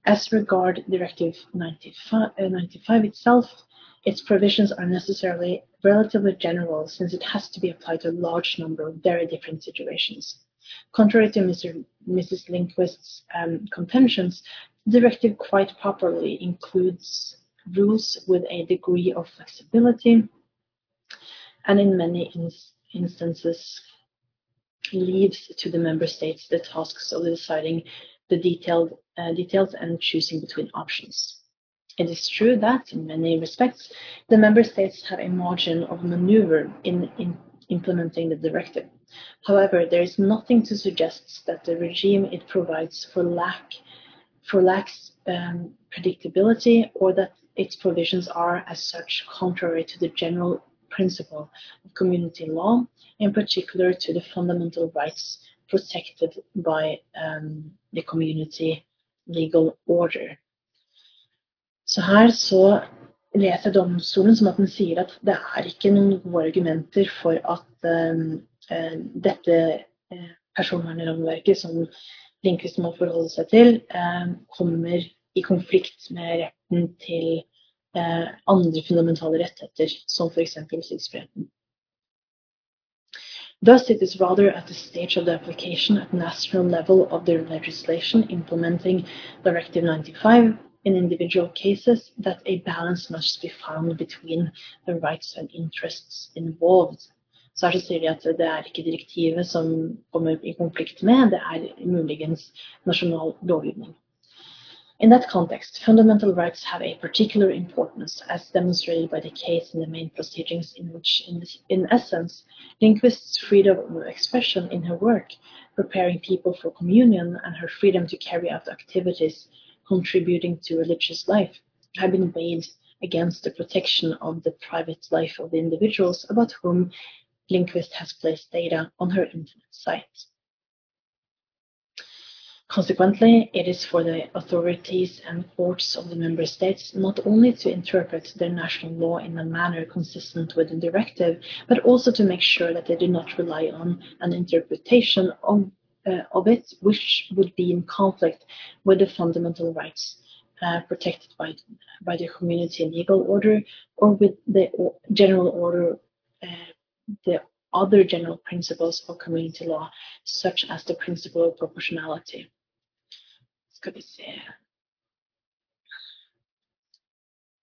As regard Directive 95, uh, 95 itself, its provisions are necessarily relatively general since it has to be applied to a large number of very different situations. Contrary to Mr. Mrs. Lindqvist's um, contentions, the directive quite properly includes rules with a degree of flexibility and in many ins instances leaves to the member states the tasks of deciding the detailed uh, details and choosing between options. It is true that, in many respects, the member states have a margin of maneuver in, in implementing the directive. However, there is nothing to suggest that the regime it provides for lack for lacks um, predictability or that its provisions are as such contrary to the general principle of community law, in particular to the fundamental rights protected by um, the community legal order. Så her så leser domstolen som at den sier at det er ikke noen gode argumenter for at um, uh, dette uh, personvernrammeverket som Lindqvist må forholde seg til, um, kommer i konflikt med retten til andre fundamentale rettigheter, som f.eks. ytringsfriheten. Thus, it is rather at the stage of the application at national level of the legislation implementing Directive 95 in individual cases that a balance must be found between the rights and interests involved. Så her så sier de at det er ikke direktivet som kommer i konflikt med, det er muligens nasjonal lovgivning. In that context, fundamental rights have a particular importance, as demonstrated by the case in the main proceedings, in which, in, in essence, Lindqvist's freedom of expression in her work, preparing people for communion, and her freedom to carry out activities contributing to religious life, have been weighed against the protection of the private life of the individuals about whom Lindqvist has placed data on her internet site. Consequently, it is for the authorities and courts of the member states not only to interpret their national law in a manner consistent with the directive, but also to make sure that they do not rely on an interpretation of, uh, of it which would be in conflict with the fundamental rights uh, protected by, by the community legal order or with the general order, uh, the other general principles of community law, such as the principle of proportionality. Skal vi se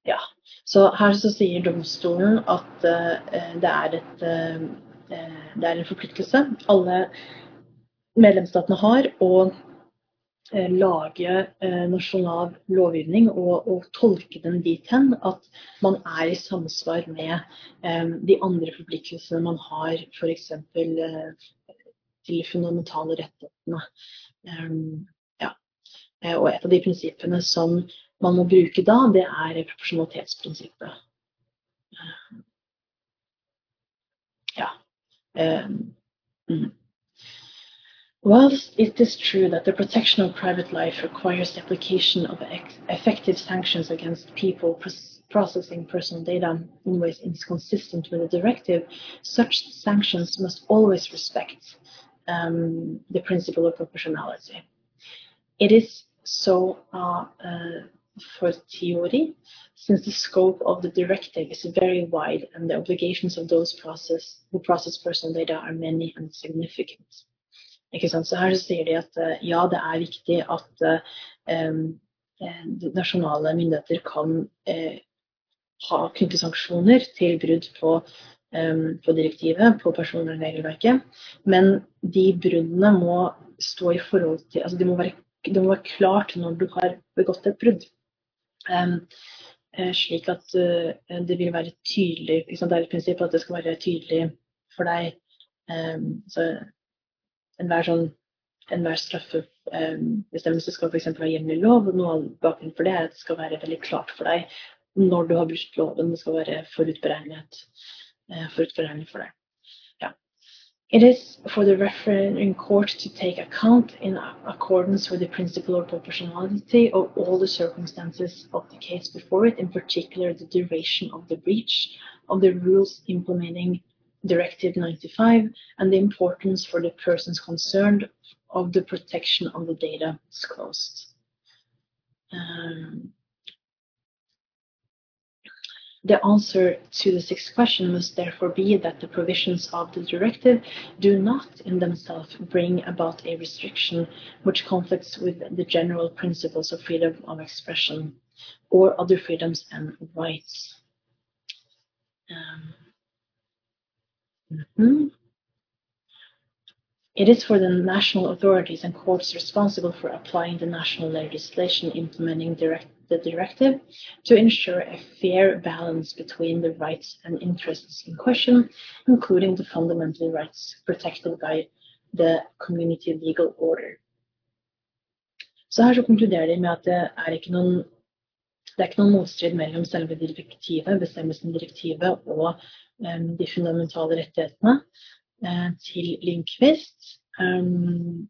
Ja. Så her så sier domstolen at uh, det, er et, uh, det er en forpliktelse alle medlemsstatene har å uh, lage nasjonal lovgivning og, og, tolke den dit hen at man er i samsvar med de andre forpliktelsene man har f.eks. til fundamentale rettighetene. Um, og et av de prinsippene som man må bruke da, det er proporsjonalitetsprinsippet. Eh, ja. Eh, mm. Whilst it is true that the protection of private life requires the application of effective sanctions against people processing personal data in ways inconsistent with the directive, such sanctions must always respect um, the principle of proportionality. It is so uh, uh, for theory, since the scope of the directive is very wide and the obligations of those process, who process personal data are many and significant. Ikke sant? Så her sier de at uh, ja, det er viktig at um, nasjonale myndigheter kan uh, ha knytte sanksjoner til brudd på, um, på direktivet, på personvernregelverket, men de bruddene må stå i forhold til altså De må være det må være klart når du har begått et brudd. Um, slik at uh, det vil være tydelig Det er et prinsipp at det skal være tydelig for deg. Så enhver sånn enhver straffebestemmelse skal f.eks. ha i lov. og Noe av bakgrunnen for det er at det skal være veldig klart for deg når du har brutt loven. Det skal være forutberegnet, uh, forutberegnet for deg. It is for the refereeing court to take account in accordance with the principle of proportionality of all the circumstances of the case before it, in particular the duration of the breach of the rules implementing Directive 95 and the importance for the persons concerned of the protection of the data disclosed. Um, The answer to the sixth question must therefore be that the provisions of the directive do not in themselves bring about a restriction which conflicts with the general principles of freedom of expression or other freedoms and rights. Um, mm-hmm. It is for the national authorities and courts responsible for applying the national legislation implementing direct the directive to ensure a fair balance between the rights and interests in question, including the fundamental rights protected by the community legal order. Så her så konkluderer de med at det er ikke noen, er ikke noen motstrid mellom selve direktivet, bestemmelsen i direktivet og um, de fundamentale rettighetene uh, til Lindqvist. Um,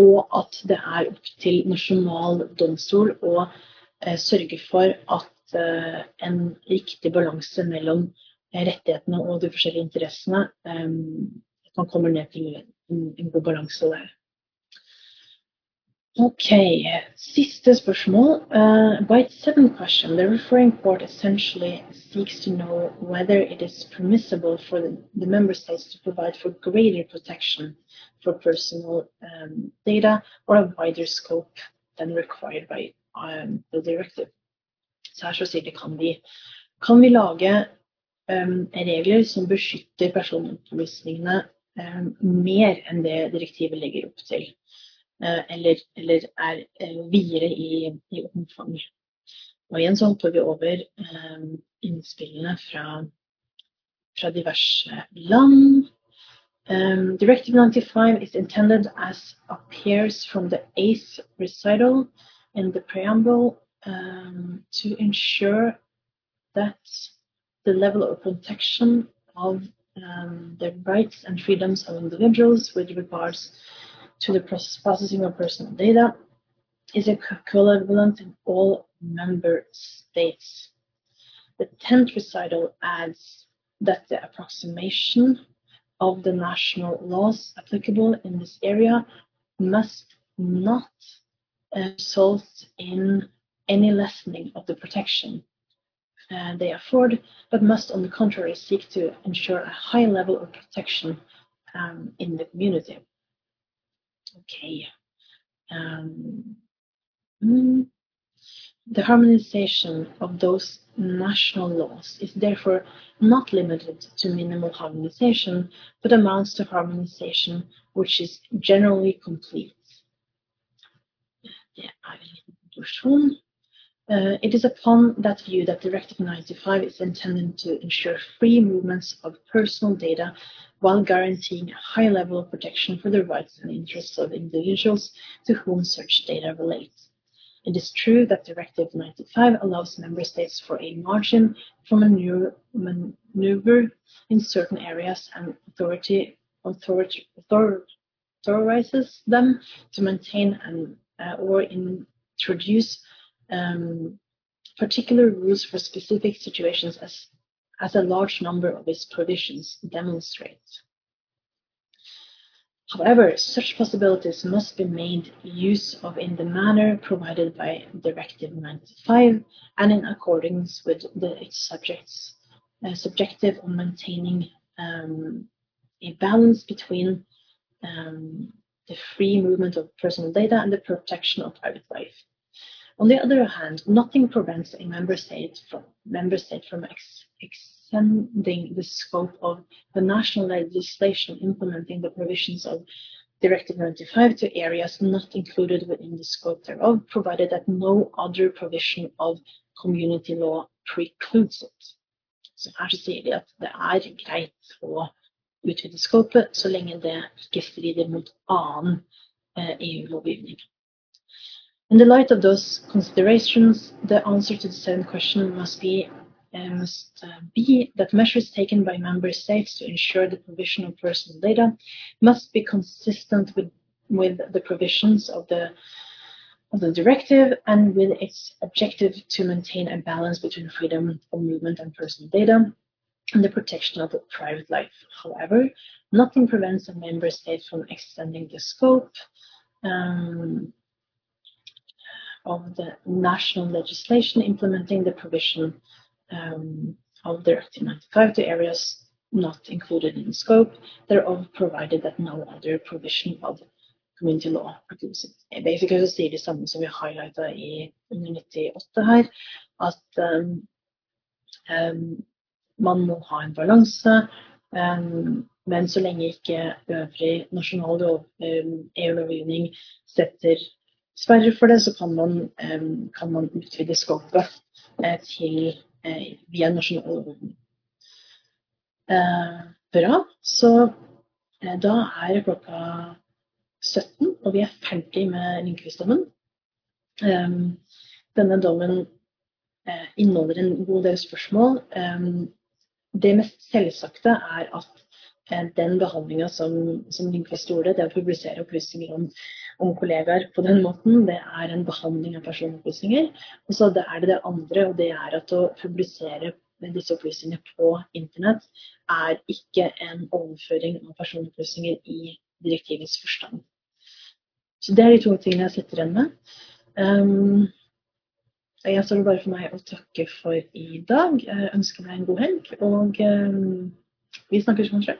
og at det er opp til nasjonal domstol å eh, sørge for at eh, en riktig balanse mellom rettighetene og de forskjellige interessene eh, At man kommer ned til en god balanse der. Ok, siste spørsmål. Uh, by its seventh question, the referring court essentially seeks to know whether it is permissible for the, the member states to provide for greater protection for personal um, data or a wider scope than required by um, the directive. Så her så sier de kan vi, kan vi lage um, regler som beskytter personopplysningene um, mer enn det direktivet legger opp til. Uh, eller, eller, er uh, videre i, i, omfang. Og igjen så hopper vi over um, innspillene fra, fra diverse land. Um, Directive 95 is intended as appears from the eighth recital in the preamble um, to ensure that the level of protection of um, the rights and freedoms of individuals with regards to the processing of personal data is equivalent in all member states. The 10th recital adds that the approximation of the national laws applicable in this area must not result in any lessening of the protection uh, they afford, but must on the contrary seek to ensure a high level of protection um, in the community. Okay. Um, mm, the harmonization of those national laws is therefore not limited to minimal harmonization, but amounts to harmonization which is generally complete. Uh, it is upon that view that Directive 95 is intended to ensure free movements of personal data while guaranteeing a high level of protection for the rights and interests of individuals to whom such data relates. It is true that Directive 95 allows member states for a margin for maneuver in certain areas and authority, authority, author, authorizes them to maintain and uh, or introduce um, particular rules for specific situations as, as a large number of its provisions demonstrate. However, such possibilities must be made use of in the manner provided by Directive 95 and in accordance with the, its subjects, uh, subjective on maintaining um, a balance between um, the free movement of personal data and the protection of private life. On the other hand, nothing prevents a member state from, member state from ex, extending the scope of the national legislation implementing the provisions of Directive 95 to areas not included within the scope thereof, provided that no other provision of community law precludes it. Så her sier de at det er greit å utvide skopet så lenge det ikke strider mot annen eh, EU-lovgivning. In the light of those considerations, the answer to the second question must be must uh, be that measures taken by member states to ensure the provision of personal data must be consistent with with the provisions of the of the directive and with its objective to maintain a balance between freedom of movement and personal data and the protection of the private life. However, nothing prevents a member state from extending the scope um, of the national legislation implementing the provision um, of Directive 95 to areas not included in the scope, thereof provided that no other provision of community law precludes it. Basically så sier de samme som vi highlighta i under 98 her, at um, um, man må ha en balanse, um, men så lenge ikke øvrig nasjonal EU-lovgivning um, setter sperrer for det, så kan man, kan man utvide skopet eh, til via nasjonale. Eh, bra. Så da er klokka 17, og vi er ferdig med Lindqvist-dommen. Denne dommen inneholder en god del spørsmål. Det mest selvsagte er at den behandlinga som, som Lindqvist gjorde, det å publisere opplysninger om om kollegaer på den måten, det er en behandling av personopplysninger. Og så er det det andre, og det er at å publisere disse opplysningene på internett er ikke en overføring av personopplysninger i direktivets forstand. Så det er de to tingene jeg sitter igjen med. Um, jeg står bare for meg å takke for i dag. Jeg ønsker deg en god helg, og um, vi snakkes kanskje.